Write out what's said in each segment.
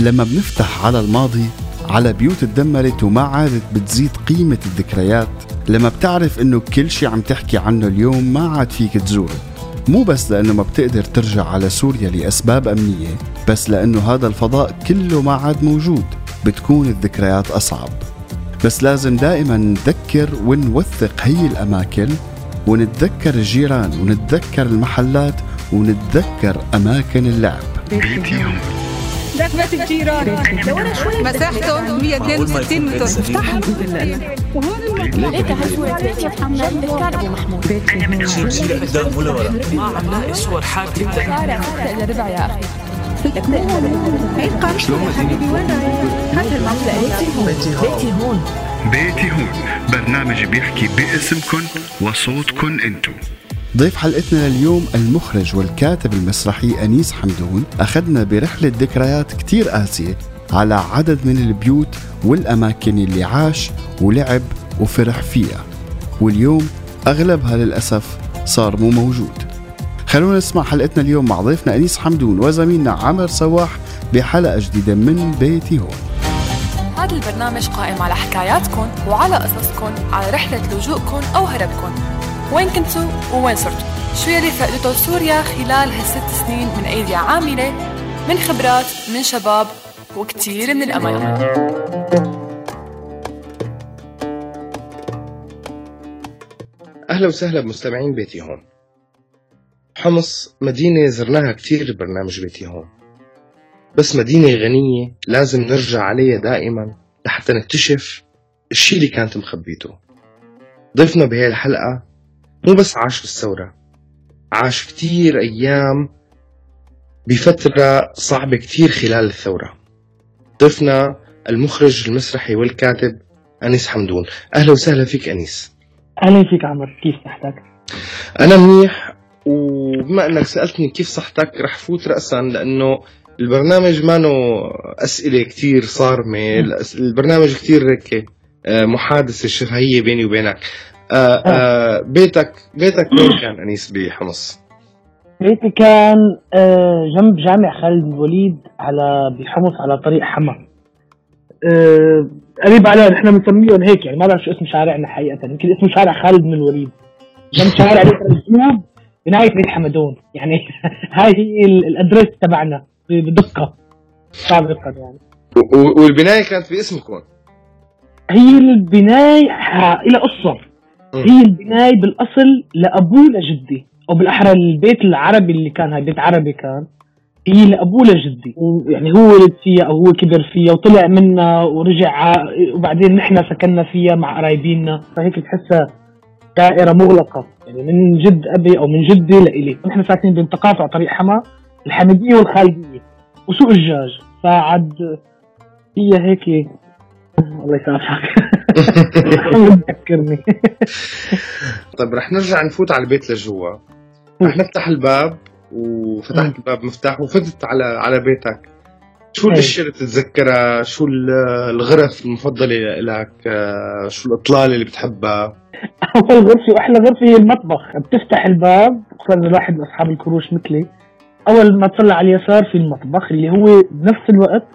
لما بنفتح على الماضي على بيوت تدمرت وما عادت بتزيد قيمة الذكريات لما بتعرف إنه كل شي عم تحكي عنه اليوم ما عاد فيك تزوره مو بس لأنه ما بتقدر ترجع على سوريا لأسباب أمنية بس لأنه هذا الفضاء كله ما عاد موجود بتكون الذكريات أصعب. بس لازم دائما نذكر ونوثق هي الأماكن ونتذكر الجيران ونتذكر المحلات ونتذكر أماكن اللعب. بيتي بيت الجيران مساحته 162 متر. افتحها بيتي. شيل شيل قدام ولا ورا؟ ما عم لاقي صور حالتي شارع الا ربع يا أخي. شلون حبيبي وين بيتي هون. بيتي هون. بيتي هون. برنامج بيحكي باسمكن وصوتكن انتو. ضيف حلقتنا لليوم المخرج والكاتب المسرحي أنيس حمدون. أخذنا برحلة ذكريات كتير قاسية على عدد من البيوت والأماكن اللي عاش ولعب وفرح فيها. واليوم أغلبها للأسف صار مو موجود. خلونا نسمع حلقتنا اليوم مع ضيفنا أنيس حمدون وزميلنا عمر سواح بحلقة جديدة من بيتي هون. هذا البرنامج قائم على حكاياتكم وعلى قصصكم على رحلة لجوءكم أو هربكم وين كنتوا ووين صرتوا شو يلي فقدته سوريا خلال هالست سنين من أيدي عاملة؟ من خبرات من شباب وكتير من الأمل. أهلا وسهلا بمستمعين بيتي هون. حمص مدينة زرناها كتير برنامج بيتي هون. بس مدينة غنية لازم نرجع عليها دائما لحتى نكتشف الشي اللي كانت مخبيته. ضيفنا بهي الحلقة مو بس عاش بالثورة عاش كتير أيام بفترة صعبة كتير خلال الثورة. ضيفنا المخرج المسرحي والكاتب أنيس حمدون. أهلا وسهلا فيك أنيس. أهلا فيك عمر كيف صحتك؟ أنا منيح وبما أنك سألتني كيف صحتك رح فوت رأسا لأنه البرنامج مانو أسئلة كتير صارمة البرنامج كتير هيك آه، محادثة شفهية بيني وبينك. آه آه, آه، بيتك بيتك وين كان أنيس بحمص؟ بيتي كان آه جنب جامع خالد بن الوليد على بحمص على طريق حما آه قريب على نحن بنسميهم هيك يعني ما بعرف شو اسم شارعنا حقيقة يمكن اسمه شارع خالد بن الوليد. جنب شارع الجنوب بنهايه بيت حمدون. يعني هاي هي الادريس تبعنا بدقة صعب دقة يعني. والبناية كانت باسمكم هي البناية إلى قصه هي البناية بالأصل لأبوه لجدي. أو بالأحرى البيت العربي اللي كان هاي بيت عربي كان هي لأبوه لجدي. يعني هو ولد فيها أو هو كبر فيها وطلع منها ورجع وبعدين نحن سكننا فيها مع قرايبينا. فهيك بتحسها دائرة مغلقة. يعني من جد أبي أو من جدي لإلي. نحن ساكنين بين تقاطع طريق حما الحمدية والخالدية وسوق الجاج. فعد هي هيك. الله يسامحك. تذكرني. طيب رح نرجع نفوت على البيت لجوا. رح نفتح الباب وفتحت الباب مفتاح وفتت على على بيتك. شو الاشياء اللي بتتذكرها؟ شو الغرف المفضلة لك؟ شو الإطلالة اللي بتحبها؟ أول غرفة وأحلى غرفة هي المطبخ، بتفتح الباب خصوصا الواحد من أصحاب الكروش مثلي. أول ما تطلع على اليسار في المطبخ اللي هو بنفس الوقت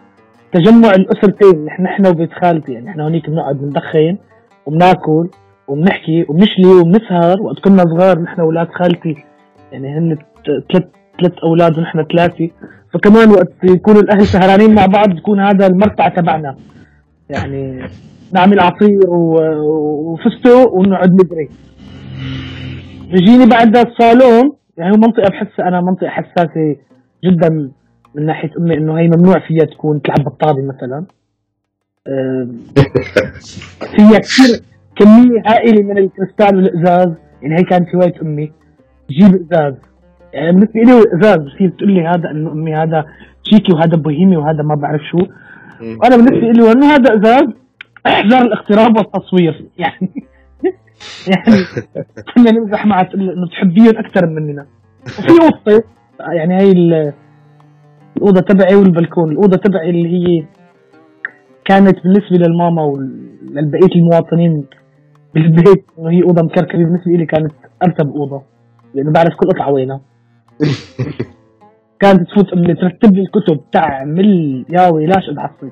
تجمع الأسرتين نحن وبيت خالتي يعني نحن هونيك بنقعد بندخن وبناكل وبنحكي وبنشلي وبنسهر وقت كنا صغار نحن أولاد خالتي يعني هن ثلاث ثلاث أولاد ونحن ثلاثة. فكمان وقت يكونوا الأهل سهرانين مع بعض بيكون هذا المرتع تبعنا. يعني نعمل عصير وفستق ونقعد ندري بيجيني بعد الصالون يعني هو منطقة بحس أنا منطقة حساسة جدا. من ناحية أمي إنه هي ممنوع فيها تكون تلعب بالطابه مثلا. فيها كثير كمية هائله من الكريستال والإزاز. يعني هي كانت هوايه أمي. تجيب إزاز. يعني بالنسبة لي ازاز بصير تقول لي هذا إنه أمي هذا شيكي وهذا بوهيمي وهذا ما بعرف شو. وأنا بالنسبة لي انه هذا إزاز احذر الاقتراب والتصوير. يعني يعني كنا نمزح معها إنه بتحبيهم أكثر مننا. وفي قصه يعني هي الأوضة تبعي والبلكون الأوضة تبعي اللي هي كانت بالنسبة للماما ولبقيه المواطنين بالبيت. انه هي أوضة مكركبة. بالنسبة لي كانت أرتب أوضة. لأنه بعرف كل قطعة وينها. كانت تفوت امي ترتب لي الكتب. تعمل يا ويلاش اتعصب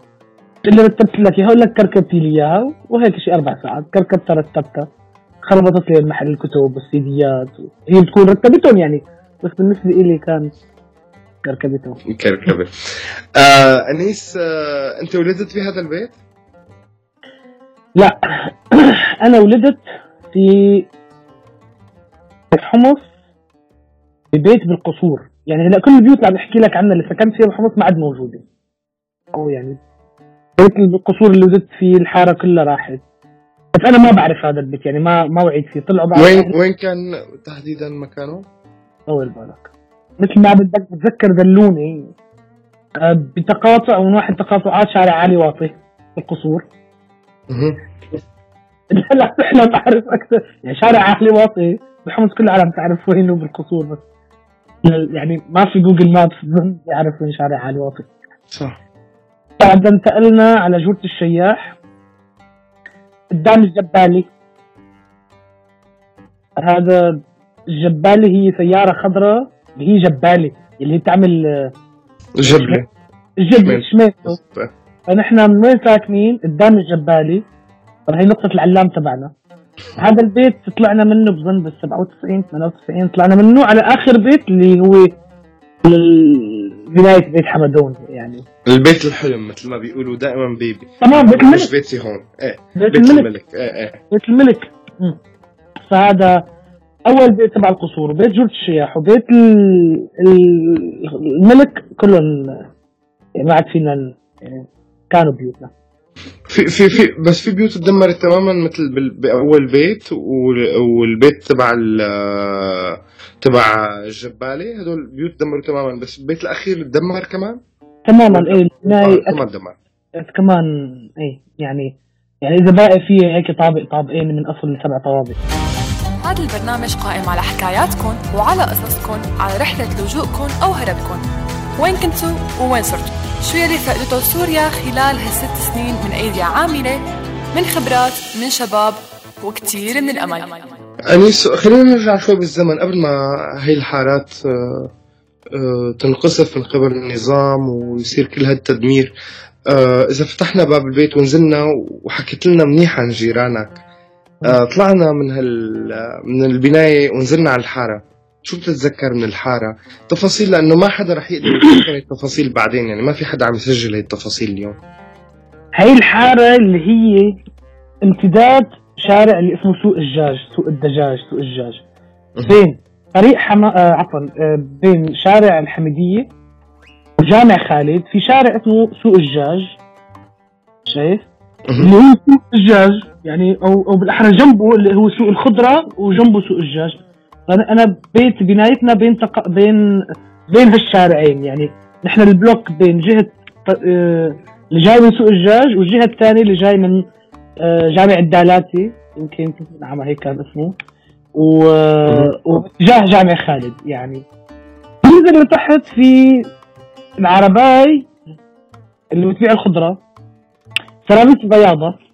تقول لي رتبت لك إياها لك كركبتي لي إياها وهيك شي أربع ساعات. كركبتها رتبتها. خربطت لي محل الكتب والسيديات. هي بتكون رتبتهم يعني. بس بالنسبة لي كان كركبتهم كركبه آه أنيس آه أنت ولدت في هذا البيت؟ لا. أنا ولدت في حمص في بيت بالقصور. يعني هلا كل البيوت اللي عم بحكي لك عنها اللي سكنت فيها بحمص ما عاد موجودة. أو يعني بيت القصور اللي ولدت فيه الحارة كلها راحت. بس أنا ما بعرف هذا البيت يعني ما ما وعيت فيه. طلعوا بعد. وين وين كان تحديدا مكانه؟ طول بالك. مثل ما بدك بتذكر دلوني آه، بتقاطع من واحد تقاطعات شارع علي واطي القصور. مهم. لا إحنا بعرف أكثر. يعني شارع علي واطي بحمص كل العالم تعرف وينه بالقصور بس يعني ما في جوجل مابس يعرف وين شارع علي واطي. صح. بعد انتقلنا على جورة الشياح قدام الجبالي. هذا الجبالي هي سيارة خضراء. اللي هي جبالي اللي هي بتعمل آه، جبلة. الجبل شمال. شميته فنحن من وين ساكنين قدام الجبالي طبعا هي نقطة العلام تبعنا. هذا البيت طلعنا منه بظن بال 97 98 طلعنا منه على آخر بيت اللي هو ال- بناية بيت حمدون يعني. البيت الحلم مثل ما بيقولوا دائما بيبي. تمام بيت مش الملك بيتي هون إيه بيت بيت الملك. الملك. إيه إيه. بيت الملك. فهذا أول بيت تبع القصور وبيت جورج الشياح وبيت ال- ال- الملك كلهم يعني ما عاد فينا يعني كانوا بيوتنا. في في في بس في بيوت تدمرت تماما مثل بأول بيت وال- والبيت تبع تبع الجبالي هدول بيوت دمروا تماما بس البيت الأخير تدمر كمان؟ تماما إيه آه كمان دمر كمان إيه يعني يعني إذا باقي فيه هيك طابق طابقين من أصل سبع طوابق. هذا البرنامج قائم على حكاياتكم وعلى قصصكم على رحلة لجوءكم أو هربكم وين كنتوا ووين صرتوا؟ شو يلي فقدته سوريا خلال هالست سنين من أيدي عاملة؟ من خبرات من شباب وكتير من الأمل. أنيس خلينا نرجع شوي بالزمن قبل ما هي الحارات آه، آه، تنقصف من قبل النظام ويصير كل هالتدمير. آه، إذا فتحنا باب البيت ونزلنا وحكيت لنا منيح عن جيرانك طلعنا من هال من البناية ونزلنا على الحارة. شو بتتذكر من الحارة؟ تفاصيل لأنه ما حدا رح يقدر يتذكر التفاصيل بعدين يعني ما في حدا عم يسجل هي التفاصيل اليوم. هاي الحارة اللي هي امتداد شارع اللي اسمه سوق الدجاج سوق الدجاج سوق الدجاج. بين طريق حما آه عفوا آه بين شارع الحميدية وجامع خالد في شارع اسمه سوق الدجاج. شايف؟ اللي هو سوق الدجاج. يعني أو أو بالأحرى جنبه اللي هو سوق الخضرة وجنبه سوق الدجاج. فانا أنا بيت بنايتنا بين تق... بين بين هالشارعين يعني. نحن البلوك بين جهة آه، اللي جاي من سوق الدجاج والجهه الثانية اللي جاي من آه، جامع الدالاتي. يمكن نعم هيك كان اسمه. و... واتجاه جامع خالد يعني. تنزل لتحت في العرباي اللي بتبيع الخضرة. سيراميك بياضة.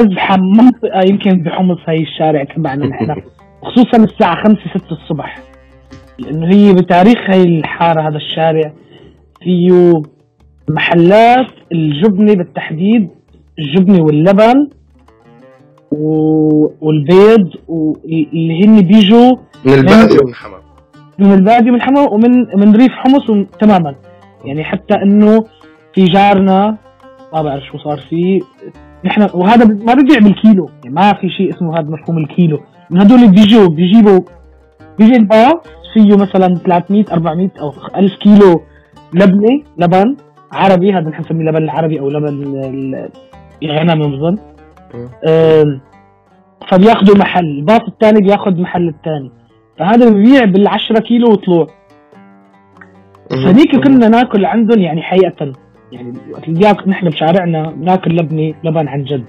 أزحم منطقة يمكن بحمص هاي الشارع تبعنا نحن خصوصا الساعة خمسة ستة الصبح. لأنه هي بتاريخ هاي الحارة هذا الشارع. فيه محلات الجبنة بالتحديد الجبنة واللبن و... والبيض واللي هن بيجوا من البادية ومن حمام من البادية من حمص ومن من ريف حمص وم- تماما. يعني حتى إنه في جارنا ما بعرف شو صار فيه نحن وهذا ما بيبيع بالكيلو. يعني ما في شيء اسمه هذا مفهوم الكيلو. من هدول اللي بيجوا بيجيبوا بيجي الباص فيه مثلا 300 400 أو 1000 كيلو لبنه لبن عربي هذا نحن نسميه لبن العربي أو لبن ال- الغنم بظن مم. آم، فبياخذوا محل الباص الثاني بياخذ محل الثاني. فهذا ببيع بال 10 كيلو وطلوع. هذيك كنا ناكل عندهم يعني حقيقة. يعني بياكل نحن بشارعنا بناكل لبنة لبن عن جد.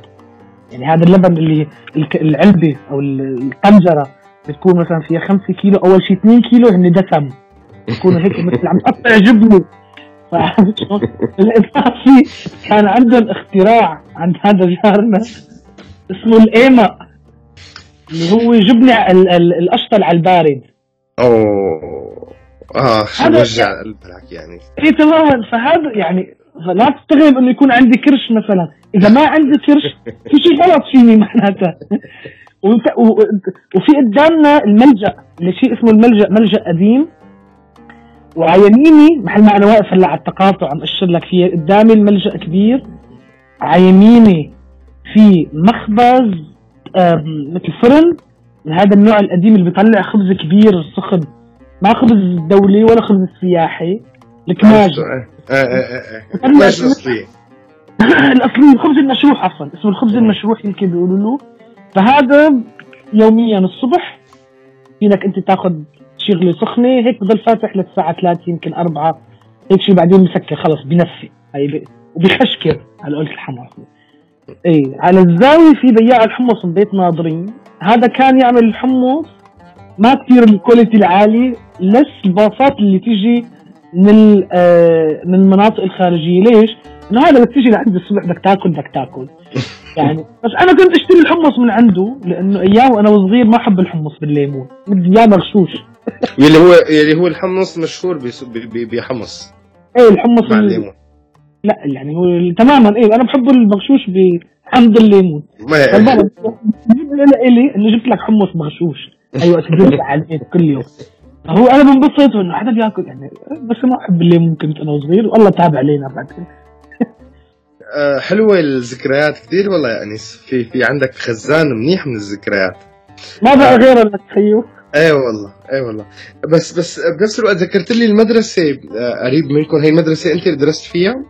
يعني هذا اللبن اللي الك- العلبة أو ال- الطنجرة بتكون مثلا فيها 5 كيلو أول شيء 2 كيلو هن دسم. بيكونوا هيك مثل عم تقطع شلون؟ بالإضافة كان عندهم اختراع عند هذا جارنا اسمه الإيما اللي هو جبنة ال- ال- الأشطل على البارد أوه. آه شو هذا- وجع هالحكي يعني. اي تماما. فهذا يعني لا تستغرب أنه يكون عندي كرش مثلا. إذا ما عندي كرش في شيء غلط فيني معناتها. وفي قدامنا الملجأ اللي شيء اسمه الملجأ ملجأ قديم. وعلى يميني محل ما أنا واقف هلأ على التقاطع عم أشر لك فيه قدامي الملجأ كبير. على يميني في مخبز مثل فرن. من هذا النوع القديم اللي بيطلع خبز كبير سخن. ما خبز دولي ولا خبز سياحي. الكماج آه آه آه آه ماشي الاصليه الاصلي الخبز المشروح عفوا اسمه الخبز المشروح يمكن بيقولوا له. فهذا يوميا الصبح فينك أنت تاخذ شغلة سخنة هيك بضل فاتح للساعه 3 يمكن 4 هيك شيء بعدين مسكر خلص بنفي هي ب... وبيخشكر على قولة الحمص اي على الزاوية في بياع الحمص من بيت ناظرين. هذا كان يعمل الحمص. ما كثير الكواليتي العالي لس الباصات اللي تيجي من آه، من المناطق الخارجية. ليش؟ إنه هذا بدك تيجي لعند الصبح بدك تاكل بدك تاكل. يعني بس أنا كنت أشتري الحمص من عنده لأنه أيام وأنا صغير ما أحب الحمص بالليمون. بدي إياه مغشوش يلي هو يلي هو الحمص مشهور بحمص. إيه الحمص مع ال- الليمون. لا يعني هو تماما إيه أنا بحب المغشوش بحمض الليمون. ما الي انه جبت لك حمص مغشوش. أيوه تدرس عليه كل يوم. هو أنا بنبسط انه حدا بياكل يعني بس ما أحب الليمون كنت أنا صغير والله تاب علينا بعدين آه، حلوة الذكريات كثير والله يا أنيس. في في عندك خزان منيح من الذكريات. ما بقى غير انك تخيل اي والله اي والله. بس بس بنفس الوقت ذكرت لي المدرسة آه، قريب منكم. هي المدرسة أنت اللي درست فيها؟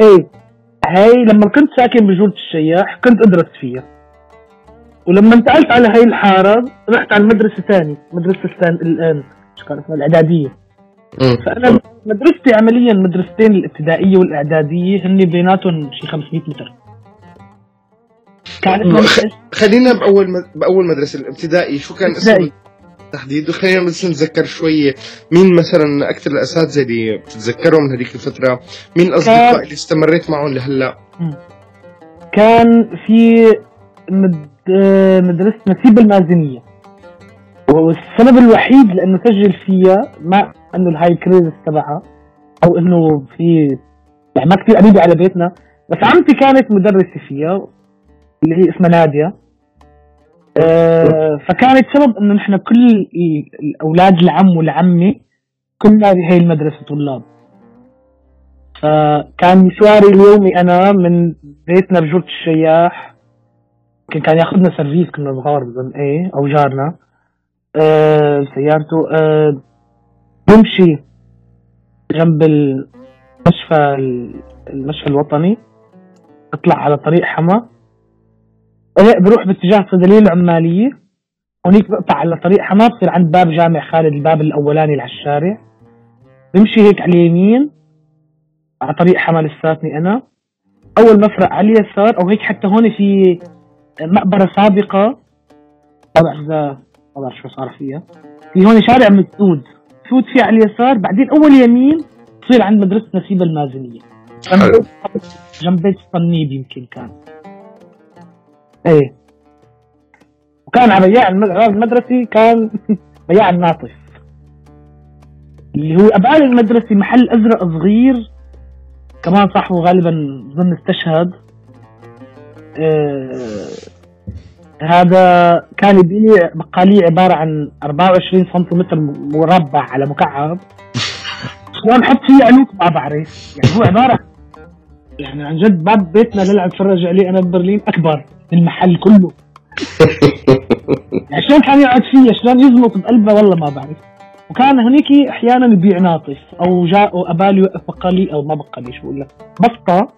إيه هاي لما كنت ساكن بجولة الشياح كنت أدرس فيها. ولما انتقلت على هاي الحارة رحت على المدرسة ثاني مدرسة الثاني الآن شو كان اسمها الإعدادية فأنا مدرستي عمليا مدرستين الابتدائية والإعدادية هن بيناتهم شي 500 متر؟ خلينا بأول مد... بأول مدرسة الابتدائي شو كان اسمه تحديد وخلينا بس نتذكر شوية مين مثلا أكثر الأساتذة اللي بتتذكرهم من هذيك الفترة؟ مين الأصدقاء كان- اللي استمريت معهم لهلأ؟ كان في مد... مدرسة نسيب المازنية والسبب الوحيد لأنه سجل فيها مع أنه الهاي كريدت تبعها أو إنه في يعني ما كثير قريبة على بيتنا. بس عمتي كانت مدرسة فيها اللي هي اسمها نادية. آه فكانت سبب إنه نحن كل ال- الأولاد العم والعمة كنا بهي المدرسة طلاب. فكان مشواري اليومي أنا من بيتنا بجورة الشياح يمكن كان ياخذنا سيرفيس كنا صغار بظن. إيه أو جارنا. آه سيارته آه بمشي جنب المشفى المشفى الوطني. اطلع على طريق حما إيه بروح باتجاه الصيدليه العمالية. هونيك بقطع على طريق حما بصير عند باب جامع خالد الباب الأولاني على الشارع. بمشي هيك على اليمين على طريق حما لساتني أنا. أول ما أفرق على اليسار أو هيك حتى هون في مقبرة سابقة ما بعرف اذا ما بعرف شو صار فيها. في هون شارع مسدود تفوت فيه على اليسار بعدين أول يمين تصير عند مدرسة نسيب المازنية. جنب. بيت- الصنيب يمكن كان. إيه. وكان على بياع الم- المدرسي كان بياع الناطف. اللي هو ابعال المدرسة محل أزرق صغير. كمان صاحبه غالبا ظن استشهد. هذا كان يبيع بقالية عبارة عن 24 سنتيمتر مربع على مكعب. شلون نحط فيه علوك ما بعرف. يعني هو عبارة يعني عن جد باب بيتنا نلعب فرج عليه أنا ببرلين أكبر من المحل كله. يعني شلون كان يقعد فيه؟ شلون يزمط بقلبه؟ والله ما بعرف. وكان هنيك أحيانا يبيع ناطف أو جاء أبالي يوقف بقالي أو ما بقالي شو بقول لك. بسطة.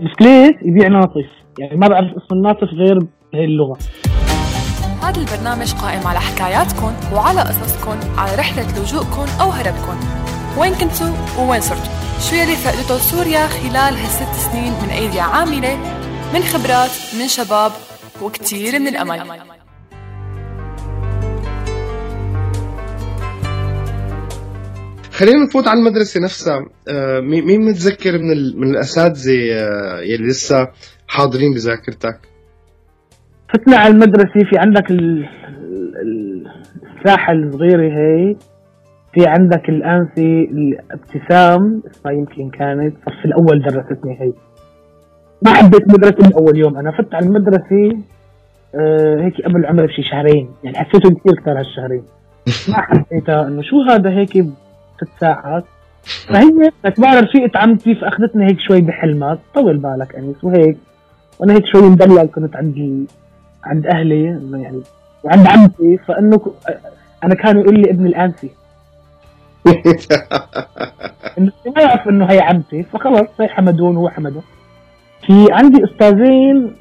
بسكليت يبيع ناطف. يعني ما بعرف اسم الناطف غير بهي اللغة. هذا البرنامج قائم على حكاياتكم وعلى قصصكم على رحلة لجوءكم أو هربكم وين كنتوا ووين صرتوا شو يلي فقدته سوريا خلال هالست سنين من أيدي عاملة؟ من خبرات من شباب وكتير من الأمل. خلينا نفوت على المدرسة نفسها. آه، مين متذكر من ال... من الأساتذة آه، يلي لسه حاضرين بذاكرتك؟ فتنا على المدرسة في عندك ال- ال- الساحة الصغيرة هي في عندك الانسي ابتسام اسمها يمكن كانت الصف الأول درستني هي. ما حبيت مدرسة من أول يوم. أنا فت على المدرسة آه هيك قبل عمري بشي شهرين يعني حسيته كثير كثر هالشهرين. ما حسيتها إنه شو هذا هيك ست ساعات. فهي بعد رفيقة عمتي فاخذتني هيك شوي بحلمات. طول بالك أنيس وهيك. وأنا هيك شوي مدلل كنت عند عند أهلي إنه يعني وعند عمتي. فإنه أنا كانوا يقول لي ابن الأنسي. إنه ما يعرف إنه هي عمتي. فخلص هي حمدون وهو حمدون في عندي أستاذين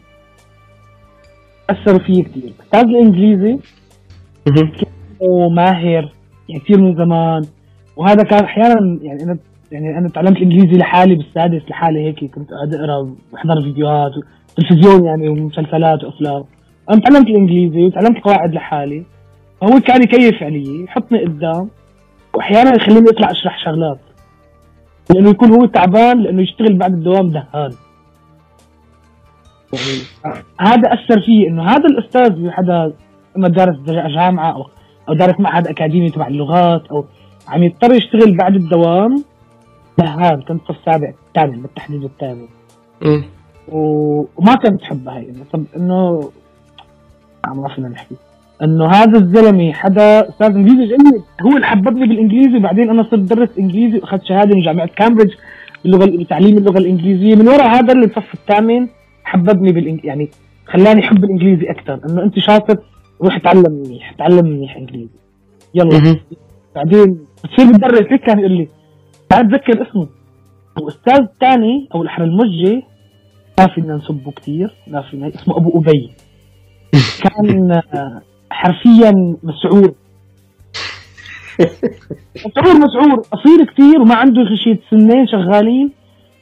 أثروا فيي كثير أستاذ الانجليزي وماهر يعني كثير من زمان. وهذا كان أحيانا يعني أنا يعني أنا تعلمت الانجليزي لحالي بالسادس لحالي هيك كنت قاعد أقرأ وأحضر فيديوهات تلفزيون يعني ومسلسلات وأفلام. أنا تعلمت الانجليزي وتعلمت قواعد لحالي. فهو كان يكيف علي يحطني قدام وأحيانا يخليني أطلع أشرح شغلات. لأنه يكون هو تعبان لأنه يشتغل بعد الدوام دهان. يعني هذا أثر فيه إنه هذا الأستاذ حدا اما دارس جامعة أو أو دارس معهد أكاديمي تبع اللغات أو عم يضطر يشتغل بعد الدوام دهان كنت صف سابع الثامن بالتحديد الثامن وما كنت احبها هي طب انه ما فينا نحكي. إنه هذا الزلمة حدا أستاذ إنجليزي جميل. هو اللي حببني بالإنجليزي وبعدين أنا صرت درس إنجليزي وأخذت شهادة من جامعة كامبريدج باللغة بتعليم اللغة الإنجليزية. من وراء هذا اللي الصف الثامن حببني بالإنج... يعني خلاني أحب الإنجليزي أكثر. إنه أنت شاطر روح اتعلم منيح اتعلم منيح إنجليزي. يلا. بعدين بتصير بتدرس هيك كان يقول لي تعال تذكر اسمه. وأستاذ ثاني أو الأحرى الموجه ما فينا نسبه كثير لا فينا اسمه أبو أبي. كان حرفيا مسعور. مسعور مسعور. قصير كثير وما عنده غير شي سنين شغالين.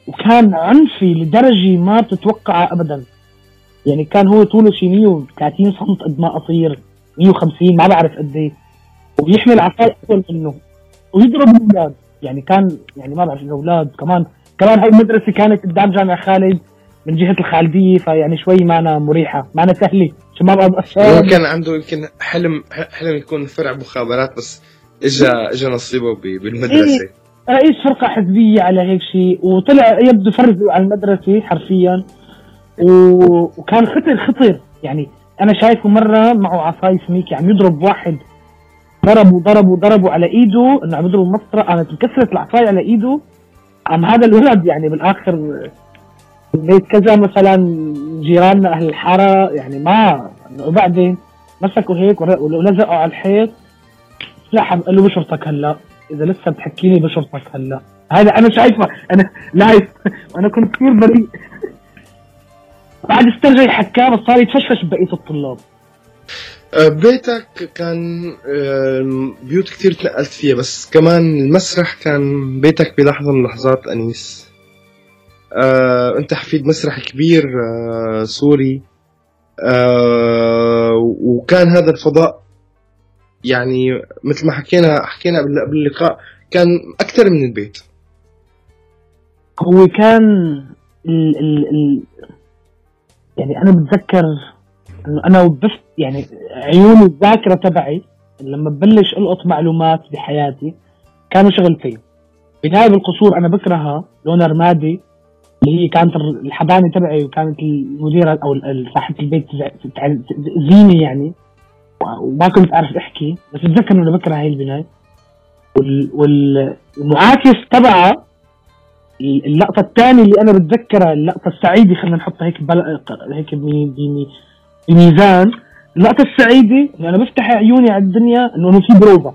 وكان عنفي لدرجة ما بتتوقعها ابدا. يعني كان هو طوله شي 130 سم قد ما قصير 150 ما بعرف قد إيه. وبيحمل عصاية أطول منه. ويضرب الأولاد. يعني كان يعني ما بعرف الاولاد كمان كمان هاي المدرسة كانت قدام جامع خالد من جهة الخالدية فيعني شوي معنا مريحة معنا سهلة عشان ما بقى هو كان عنده يمكن حلم حلم يكون فرع مخابرات بس اجى اجى نصيبه بالمدرسة. رئيس فرقة حزبية على هيك شيء وطلع يبدو فرز على المدرسة حرفيا. و... وكان خطر خطر. يعني أنا شايفه مرة معه عصاي سميكي عم يضرب واحد ضربوا ضربوا ضربوا على إيده إنه عم يضربوا مسطرة قامت انكسرت العصاية على إيده. عم هذا الولد يعني بالآخر بيت كذا مثلا جيراننا أهل الحارة يعني ما وبعدين مسكوا هيك ولزقوا على الحيط. سحب قال له بشرطك هلأ إذا لسه بتحكيني بشرطك هلأ. هذا أنا شايفه أنا لايف وأنا كنت كثير بريء. بعد استرجع حكاه بس صار يتفشفش بقية الطلاب. بيتك كان بيوت كتير تنقلت فيها بس كمان المسرح كان بيتك بلحظة من اللحظات أنيس. آه، أنت حفيد مسرح كبير آه، سوري. وكان هذا الفضاء يعني مثل ما حكينا حكينا قبل اللقاء كان أكثر من البيت. هو كان ال ال ال يعني أنا بتذكر إنه أنا وقفت يعني عيوني الذاكرة تبعي لما ببلش ألقط معلومات بحياتي كانوا شغلتين. بنايب القصور أنا بكرهها لونها رمادي اللي هي كانت الحضانة تبعي وكانت المديرة أو صاحبة البيت زيني يعني. وما كنت أعرف أحكي بس بتذكر إنه بكره هاي البناية. وال- وال- والمعاكس تبعها اللقطة الثانية اللي أنا بتذكرها اللقطة السعيدة خلينا نحطها هيك. هيك بمي... بمي... بميزان. اللقطة السعيدة اللي أنا بفتح عيوني على الدنيا إنه إنه في بروفا.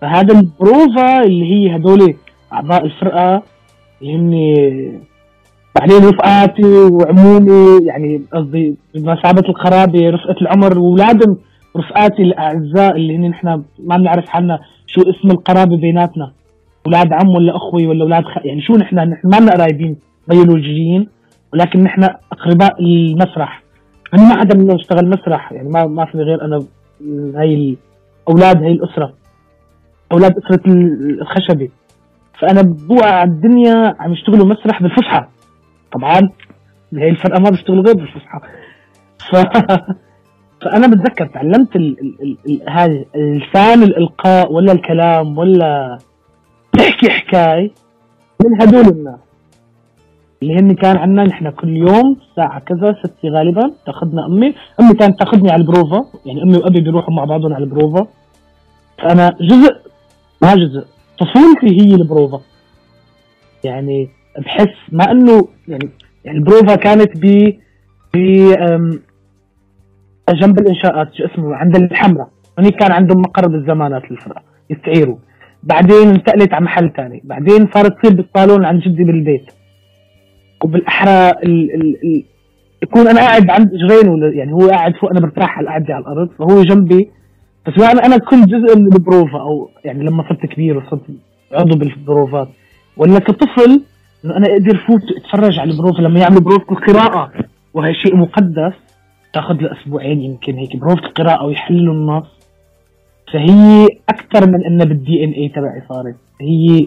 فهذا البروفا اللي هي هدول أعضاء الفرقة اللي هن بعدين رفقاتي وعمومي يعني قصدي بمثابة القرابة رفقة العمر وأولادهم رفقاتي الأعزاء اللي هن نحن ما بنعرف حالنا شو اسم القرابة بيناتنا. أولاد عم ولا أخوي ولا أولاد خ... يعني شو نحن نحن ما لنا قرايبين بيولوجيين ولكن نحن أقرباء المسرح. أنا ما حدا منهم اشتغل مسرح يعني ما ما في غير أنا هاي أولاد هاي الأسرة أولاد أسرة ال- الخشبة. فأنا بوقع الدنيا عم يشتغلوا مسرح بالفصحى طبعا هي الفرقة ما بيشتغلوا غير بالفصحى ف... فأنا بتذكر تعلمت ال- ال- ال- هذا لسان الإلقاء ولا الكلام ولا تحكي حكاي من هدول الناس. اللي هن كان عندنا نحن كل يوم الساعة كذا ستة غالبا تأخذنا أمي، أمي كانت تأخذني على البروفا، يعني أمي وأبي بيروحوا مع بعضهم على البروفا. فانا جزء ما جزء طفولتي هي البروفا. يعني بحس مع إنه يعني يعني البروفا كانت ب ب جنب الإنشاءات شو اسمه عند الحمراء. هنيك كان عندهم مقر بالزمانات للفرقه يستعيروا. بعدين انتقلت على محل ثاني بعدين صارت تصير بالصالون عند جدي بالبيت. وبالأحرى ال ال ال يكون أنا قاعد عند جرينه يعني هو قاعد فوق أنا مرتاح على القعده على الأرض فهو جنبي. بس يعني أنا كل جزء من البروفا أو يعني لما صرت كبير وصرت عضو بالبروفات. ولا كطفل إنه أنا أقدر فوت أتفرج على البروفا لما يعملوا بروفة القراءة وهي شيء مقدس تأخذ له أسبوعين يمكن هيك بروفة القراءة ويحلوا النص. فهي أكثر من انها بالدي ان اي تبعي صارت. هي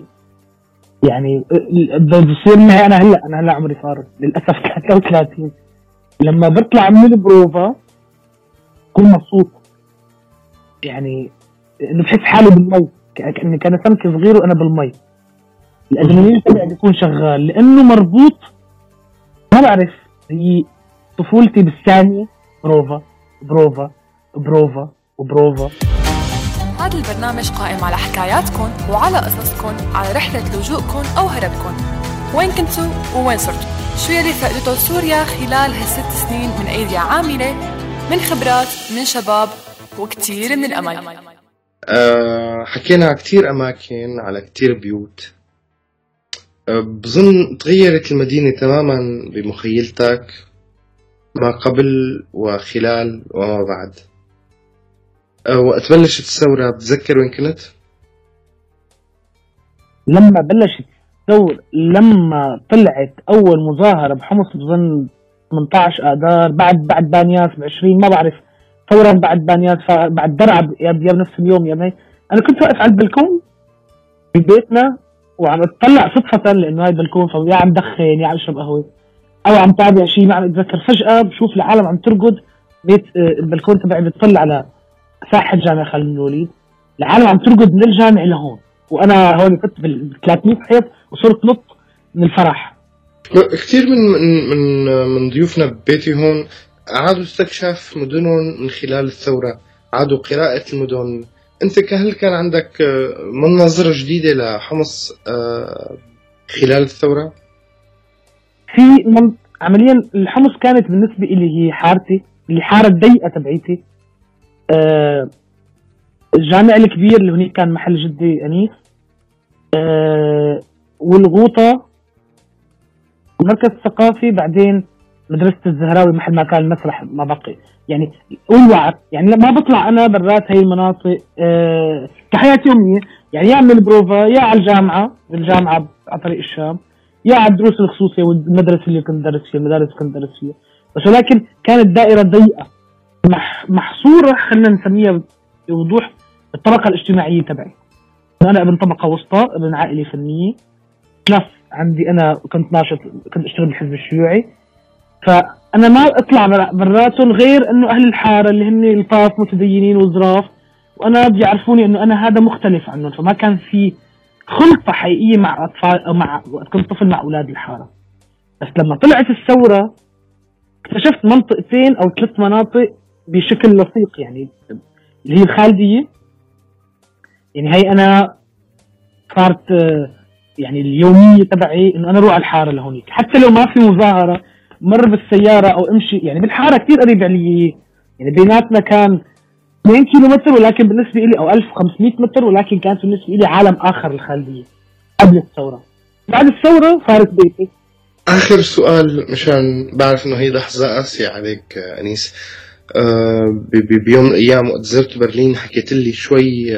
يعني بده يصير معي أنا هلأ أنا هلأ عمري صار للأسف 33 لما بطلع من البروفا بكون مبسوط يعني إنه بحس حالي بالمي كأني كان سمكه صغير وأنا بالمي. الادرينالين تبعي بيكون شغال. لأنه مربوط ما بعرف هي طفولتي بالثانية بروفا بروفا بروفا وبروفا. هذا البرنامج قائم على حكاياتكم وعلى قصصكم على رحلة لجوءكم أو هربكم وين كنتوا ووين صرتوا شو يلي فقدته سوريا خلال هالست سنين من أيدي عاملة؟ من خبرات من شباب وكتير من الأمل. أه حكينا على كتير أماكن على كتير بيوت. أه بظن تغيرت المدينة تماما بمخيلتك ما قبل وخلال وما بعد. وقت بلشت الثورة بتذكر وين كنت؟ لما بلشت الثورة لما طلعت أول مظاهرة بحمص بظن 18 آذار بعد بعد بانياس ب 20 ما بعرف. فورا بعد بانياس بعد درعا يا بنفس اليوم يا بني أنا كنت واقف على البلكون ببيتنا وعم اتطلع صدفة لأنه هاي البلكون فيا عم دخن يا عم اشرب قهوة. أو عم تابع شيء ما عم أتذكر. فجأة بشوف العالم عم ترقد بيت آه، البلكون تبعي بتطلع على ساحة جامع خالد بن الوليد. العالم عم ترقد من الجامع لهون. وأنا هون كنت بال 300 حيط وصرت نط من الفرح. كثير من من من من ضيوفنا ببيتي هون عادوا استكشاف مدنهم من خلال الثورة. عادوا قراءة المدن. أنت كهل كان عندك آه، مناظرة جديدة لحمص آه، خلال الثورة؟ في من... عمليا الحمص كانت بالنسبة لي هي حارتي اللي حارة الضيقة تبعيتي. آه الجامع الكبير اللي هناك كان محل جدي أنيس آه والغوطة المركز الثقافي بعدين مدرسة الزهراوي محل ما كان المسرح ما بقي. يعني والوعر يعني ما بطلع أنا برات هاي المناطق آه كحياة يومية يعني يا من البروفا يا على الجامعة الجامعة على طريق الشام يا على الدروس الخصوصية والمدرسة اللي كنت درس فيها المدارس اللي كنت درس فيها. بس ولكن كانت دائرة ضيقة. مح محصورة خلينا نسميها بوضوح الطبقة الاجتماعية تبعي. أنا ابن طبقة وسطى ابن عائلة فنية. بلس عندي أنا كنت ناشط كنت أشتغل بالحزب الشيوعي. فأنا ما أطلع براتهم غير إنه أهل الحارة اللي هن لطاف متدينين وظراف وأنا بيعرفوني إنه أنا هذا مختلف عنهم. فما كان في خلطة حقيقية مع أطفال أو مع وقت كنت طفل مع أولاد الحارة. بس لما طلعت الثورة اكتشفت منطقتين أو ثلاث مناطق بشكل لصيق يعني. اللي هي الخالدية يعني هي أنا صارت يعني اليومية تبعي إنه أنا أروح على الحارة لهونيك. حتى لو ما في مظاهرة مر بالسيارة أو أمشي يعني بالحارة كثير قريب علي يعني بيناتنا كان 2 كيلو متر ولكن بالنسبة لي أو 1500 متر ولكن كانت بالنسبة لي عالم آخر الخالدية قبل الثورة. بعد الثورة صارت بيتي. آخر سؤال مشان بعرف إنه هي لحظة قاسية عليك آه، ب- بيوم من الأيام وقت زرت برلين حكيت لي شوي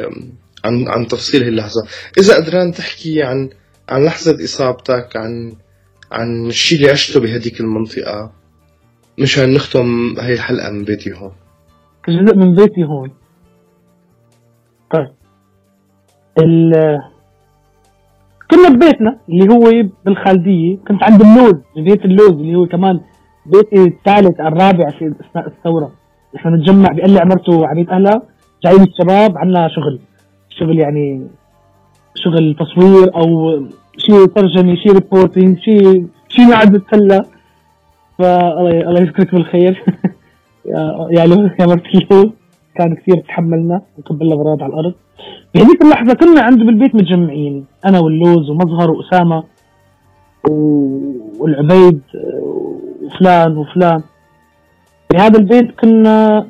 عن عن تفصيل هي اللحظة. إذا قدران تحكي عن عن لحظة إصابتك عن عن الشيء اللي عشته بهديك المنطقة مشان نختم هاي الحلقة من بيتي هون. كجزء من بيتي هون. طيب. ال كنا ببيتنا اللي هو بالخالدية. كنت عند اللوز ببيت اللوز اللي هو كمان بيتي الثالث الرابع في أثناء الثورة. إحنا نتجمع لي عمرته عميد أهلا جايين الشباب عنا شغل. شغل يعني شغل تصوير أو شيء ترجمة شيء ريبورتينج شيء شيء قاعد بتسلى فالله الله يذكرك بالخير. يا يا لو يا مرت كان كثير تحملنا وقبلنا براد على الأرض. بهذيك اللحظة كنا عنده بالبيت متجمعين. أنا واللوز ومظهر وأسامة والعبيد وفلان وفلان. بهذا البيت كنا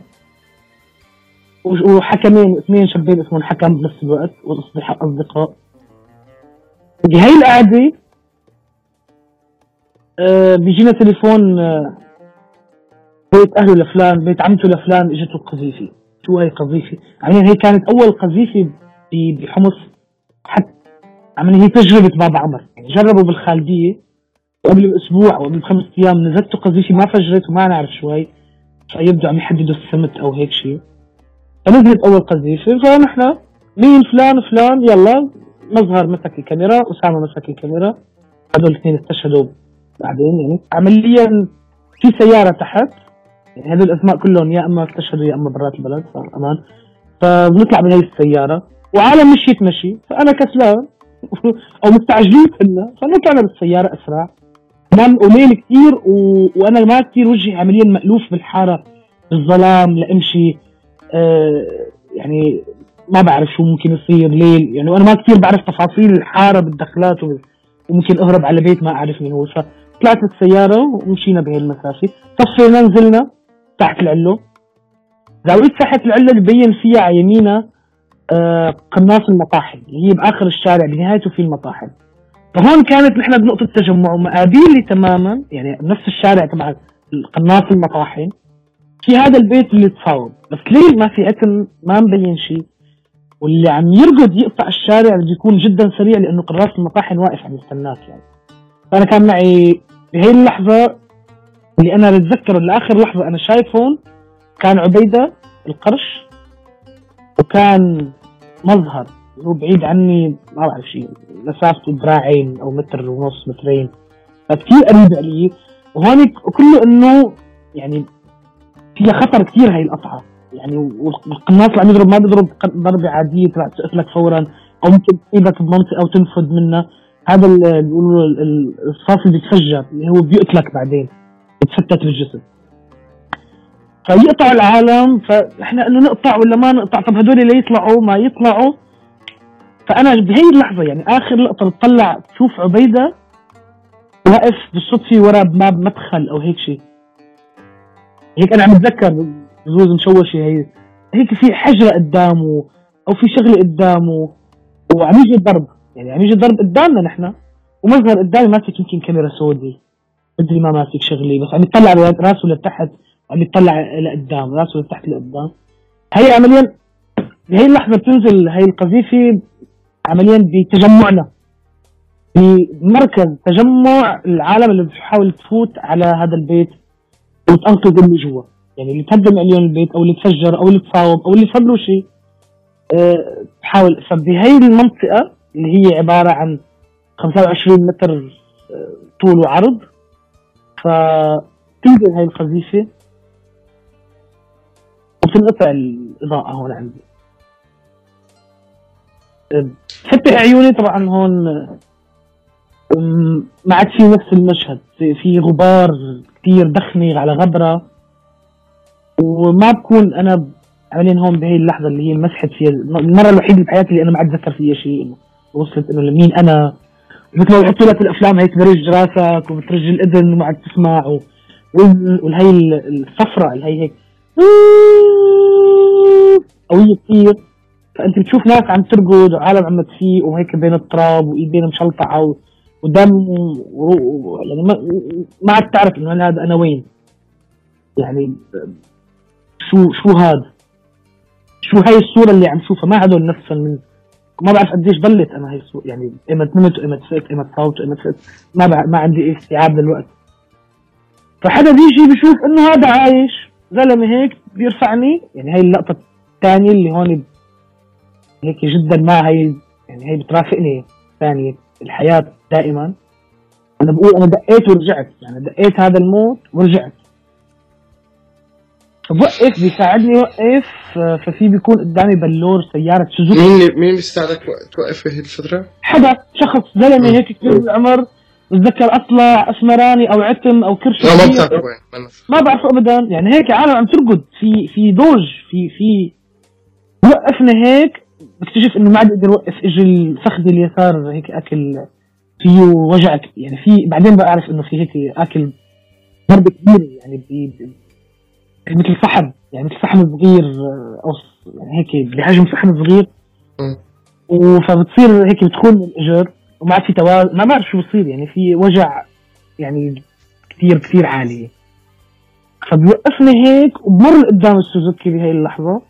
وحكمين اثنين شابين اسمهم حكم بنفس الوقت واصدقاء بهي القعدة آه، بيجينا تليفون آه، بيت أهله لفلان بيت عمته لفلان إجته قذيفه شو هي قذيفه يعني هي كانت أول قذيفة بحمص حتى يعني هي تجربة بابا عمر. يعني جربوا بالخالدية. قبل باسبوع أو قبل بخمس أيام نزلته قذيفة ما فجرت وما نعرف شو هي فيبدو عم يحددوا السمت أو هيك شيء. فنزلت أول قذيفة فنحن مين فلان فلان يلا مظهر مسك الكاميرا أسامة مسك الكاميرا. هذول الاثنين استشهدوا بعدين يعني عمليا في سيارة تحت. يعني هذول الأسماء كلهم يا إما استشهدوا يا إما برات البلد صار أمان. فبنطلع من هي السيارة وعالم مشيت مشي. فأنا كسلان أو مستعجلين كنا. فنطلعنا بالسياره أسرع. نام قليل كثير و... وأنا ما كثير وجهي عمليا مألوف بالحارة بالظلام لامشي آه يعني ما بعرف شو ممكن يصير ليل يعني وأنا ما كثير بعرف تفاصيل الحارة بالدخلات وممكن أهرب على بيت ما أعرف مين هو فطلعت السيارة ومشينا بهي المسافة. طفينا نزلنا تحت العلو. زاوية تحت العلو اللي بين فيها على يمينها آه قناص المطاحن اللي هي بآخر الشارع بنهايته في المطاحن. فهون كانت نحن بنقطة تجمع ومقابيلي تماما يعني بنفس الشارع تبع قناص المطاحن في هذا البيت اللي تصاوب بس ليل ما في عتم ما مبين شيء. واللي عم يرقد يقطع الشارع بده يكون جدا سريع لأنه قراص المطاحن واقف عم يستناك يعني. فأنا كان معي بهي اللحظة اللي أنا بتذكر لآخر لحظة أنا شايفهم كان عبيدة القرش وكان مظهر. هو بعيد عني ما بعرف شيء مسافته ذراعين أو متر ونص مترين. فكثير قريب علي وهون كله إنه يعني فيها خطر كثير هاي القطعة. يعني والقناص اللي عم يضرب ما بيضرب ضربة عادية تبع تقتلك فورا أو ممكن تصيبك بمنطقة وتنفذ منها. هذا اللي بيقولوا الرصاص اللي بيتفجر اللي هو بيقتلك بعدين بتفتت بالجسم. فيقطع العالم فاحنا إنه نقطع ولا ما نقطع؟ طب هدول اللي يطلعوا ما يطلعوا. فأنا بهي اللحظة يعني آخر لقطة بتطلع تشوف عبيدة واقف بالصدفة ورا باب مدخل أو هيك شيء هيك أنا عم اتذكر بجوز مشوشه هي. هيك في حجرة قدامه أو في شغلة قدامه وعم يجي الضرب. يعني عم يجي الضرب قدامنا نحن ومظهر قدامي ماسك يمكن كاميرا سودي. مدري ما ماسك شغلي بس عم يطلع راسه لتحت عم يطلع لقدام راسه لتحت لقدام. هي عمليا بهي اللحظة بتنزل هي القذيفة عمليا بتجمعنا. بمركز تجمع العالم اللي بتحاول تفوت على هذا البيت وتنقذ اللي جوا. يعني اللي تهدم عليهم البيت أو اللي تفجر أو اللي تصاوب أو اللي صار له شيء أه فبهي المنطقة اللي هي عبارة عن 25 متر أه طول وعرض فتنزل هاي القذيفه وتنقطع الإضاءة هون عندي. فتح عيوني طبعا هون ما عاد في نفس المشهد في غبار كثير دخني على غبره وما بكون أنا عمليا هون بهي اللحظه اللي هي مسحت فيها المره الوحيده بحياتي اللي أنا ما عاد اتذكر فيها شيء وصلت انه لمين أنا مثل ما بحطوا لك الافلام هي تبرج راسك وبترج الاذن وما عاد تسمع و... والهي الصفرة اللي هي هيك قوية كثير فأنت بتشوف ناس عم ترقد وعالم عم تفيق وهيك بين التراب وايدين مشلطعة ودم و... يعني ما ما عاد تعرف إنه هذا أنا وين. يعني شو شو هذا شو هاي الصورة اللي عم شوفها؟ ما هدول نفسهم من ما بعرف قديش ضلت أنا هي الصورة. يعني ايمت نمت وايمت فقت ايمت صوت وايمت فقت ما بع... ما عندي استيعاب للوقت. فحدا بيجي بيشوف إنه هذا عايش زلمة هيك بيرفعني. يعني هاي اللقطة الثانية اللي هون هيك جدا ما هي يعني هي بترافقني ثانية. الحياة دائما. أنا بقول أنا دقيت ورجعت. يعني دقيت هذا الموت ورجعت. فبوقف بيساعدني اوقف آه، ففي بيكون قدامي بلور سيارة سوزوكي. مين مين بيساعدك توقف بهي الفترة؟ حدا شخص زلمة هيك كبير بالعمر. بتذكر أطلع أسمراني أو عتم أو كرش لا ما كبير. بتعرف وين ما نف- ما بعرفه ابدا. يعني هيك عالم عم ترقد. في في دوج في في وقفنا هيك. بكتشف إنه ما عاد أقدر اوقف أجي الفخذ اليسار هيك أكل فيه وجع يعني في بعدين بعرف إنه في هيك أكل ضربه كبيره يعني بي بي- مثل فحم يعني مثل فحم صغير آه، أو يعني هيك بحجم فحم صغير. فبتصير هيك بتكون الإجر وما عاد في توازن ما بعرف شو بصير يعني في وجع يعني كثير كثير عالي. فبيوقفني هيك وبمر قدام السوزوكي بهي اللحظة.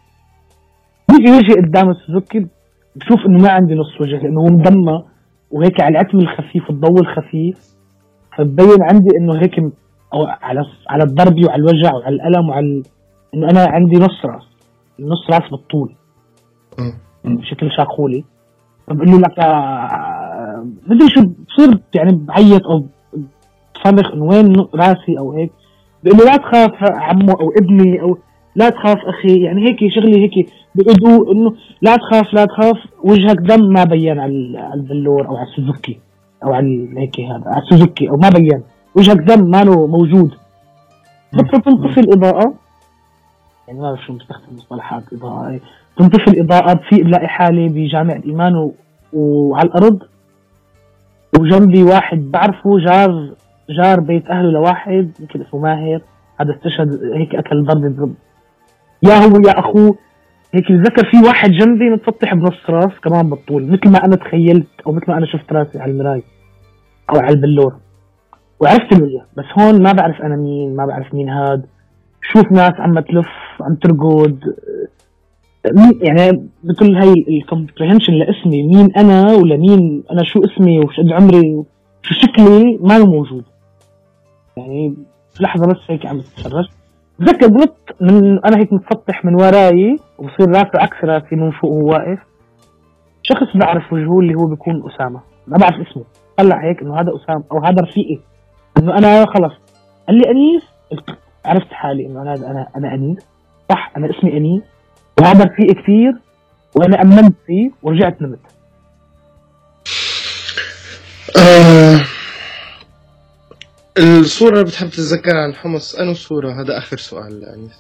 بيجي يجي قدام السوزوكي بشوف إنه ما عندي نص وجه لأنه هو مدمى وهيك على العتم الخفيف والضوء الخفيف. فبين عندي إنه هيك أو على على الضرب وعلى الوجع وعلى الألم وعلى ال- إنه أنا عندي نص راس النص راس بالطول. مم. بشكل شاقولي. فبقول له لك يا- مدري شو بصير يعني بعيط أو بصرخ إنه وين راسي أو هيك. بيقول له لا تخاف عمو أو ابني أو لا تخاف أخي يعني هيك شغلي هيك بيقعدوا إنه لا تخاف لا تخاف وجهك دم ما بين على ال- على البلور أو على السوزوكي أو على هيك هذا على السوزوكي أو ما بين. وجهك دم ما له موجود. بس تنطفي الإضاءة. يعني ما بعرف شو بستخدم مصطلحات اضاءه تنطفي الإضاءة بفيق بلاقي حالي بجامع الإيمان و... وعلى الأرض. وجنبي واحد بعرفه جار جار بيت أهله لواحد يمكن اسمه ماهر. هذا استشهد هيك أكل ضربه ضرب يا هو يا اخوه هيك بتذكر في واحد جنبي متسطح بنص راس كمان بالطول مثل ما أنا تخيلت أو مثل ما أنا شفت راسي على المراي أو على البلور. وعرفت الوجه بس هون ما بعرف أنا مين ما بعرف مين هاد. شوف ناس عم تلف عم ترقد. يعني بكل هاي الكومبريهنشن لاسمي مين أنا ولا مين أنا شو اسمي وش قد عمري وشو شكلي ما موجود. يعني لحظة بس هيك عم بتفرج بتذكر بنط من أنا هيك متسطح من وراي وبصير راسه عكس راسي من فوق وهو واقف. شخص بعرف وجهه اللي هو بيكون أسامة. ما بعرف اسمه. طلع هيك إنه هذا أسامة أو هذا رفيقي. إنه أنا خلص. قال لي أنيس عرفت حالي إنه أنا أنا أنا أنيس. صح أنا اسمي أنيس. وهذا رفيقي كثير وأنا أمنت فيه ورجعت نمت. آه الصورة اللي بتحب تتذكرها عن حمص أنو صورة؟ هذا آخر سؤال لأنيس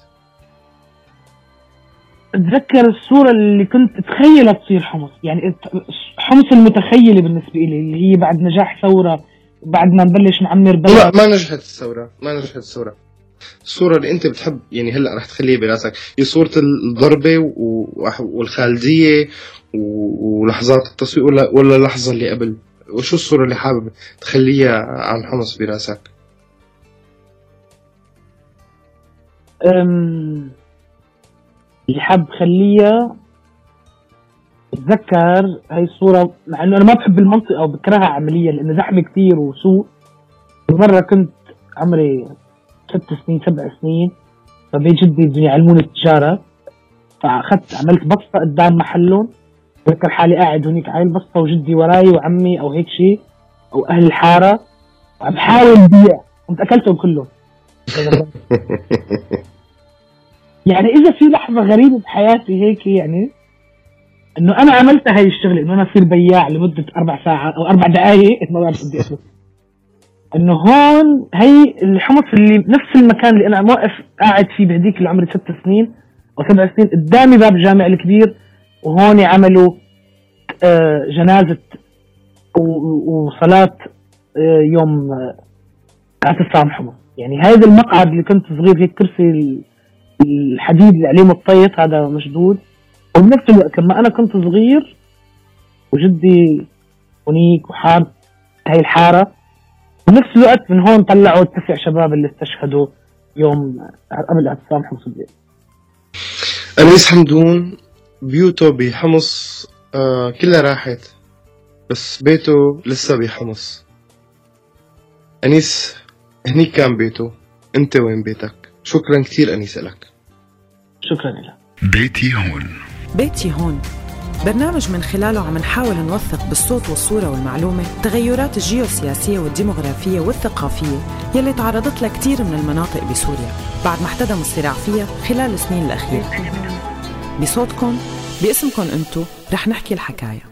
أتذكر الصورة اللي كنت اتخيلها تصير حمص. يعني حمص المتخيلة بالنسبة لي اللي هي بعد نجاح ثورة بعد ما نبلش نعمر لا بلد ما نجحت الثورة ما نجحت الثورة. الصورة اللي أنت بتحب يعني هلأ رح تخليها براسك. هي صورة الضربة والخالدية ولحظات التصوير ولا ولا اللحظة اللي قبل؟ وشو الصورة اللي حابب تخليها عن حمص برأسك؟ أم، اللي حاب خليها اتذكر هاي الصورة مع إنه أنا ما بحب المنطقة أو بكرهها عمليا لأنه زحمة كثير وسوق مرة كنت عمري ست سنين سبع سنين فبيت جدي بدهم يعلموني التجارة فأخذت عملت بسطة قدام محلهم بذكر حالي قاعد هنيك على البسطة وجدي وراي وعمي أو هيك شيء أو أهل الحارة. وعم بحاول بيع. كنت أكلتهم كلهم. يعني إذا في لحظة غريبة بحياتي هيك يعني إنه أنا عملت هاي الشغلة إنه أنا أصير بياع لمدة أربع ساعات أو أربع دقائق ما بعرف قد إيش إنه هون هي الحمص اللي نفس المكان اللي أنا موقف قاعد فيه بهديك اللي عمري ست سنين أو سبع سنين قدامي باب الجامع الكبير. وهون عملوا آه، جنازة و- وصلاة آه، يوم آه، اعتصام حمص يعني هذا المقعد اللي كنت صغير هيك كرسي ال- الحديد اللي عليه مطيط هذا مشدود. وبنفس الوقت لما أنا كنت صغير وجدي هنيك وحار هاي الحارة. بنفس الوقت من هون طلعوا التسع شباب اللي استشهدوا يوم قبل اعتصام حمص الدين أنيس حمدون؟ بيوته بحمص آه كلها راحت بس بيته لسه بحمص. أنيس هنيك كان بيته. أنت وين بيتك؟ شكرا كثير أنيس لك. شكرا لك. بيتي هون. بيتي هون. برنامج من خلاله عم نحاول نوثق بالصوت والصورة والمعلومة التغيرات الجيوسياسية والديمغرافية والثقافية يلي تعرضت لها كتير من المناطق بسوريا. بعد ما احتدم الصراع فيها خلال السنين الأخيرة بصوتكم باسمكم انتو رح نحكي الحكاية.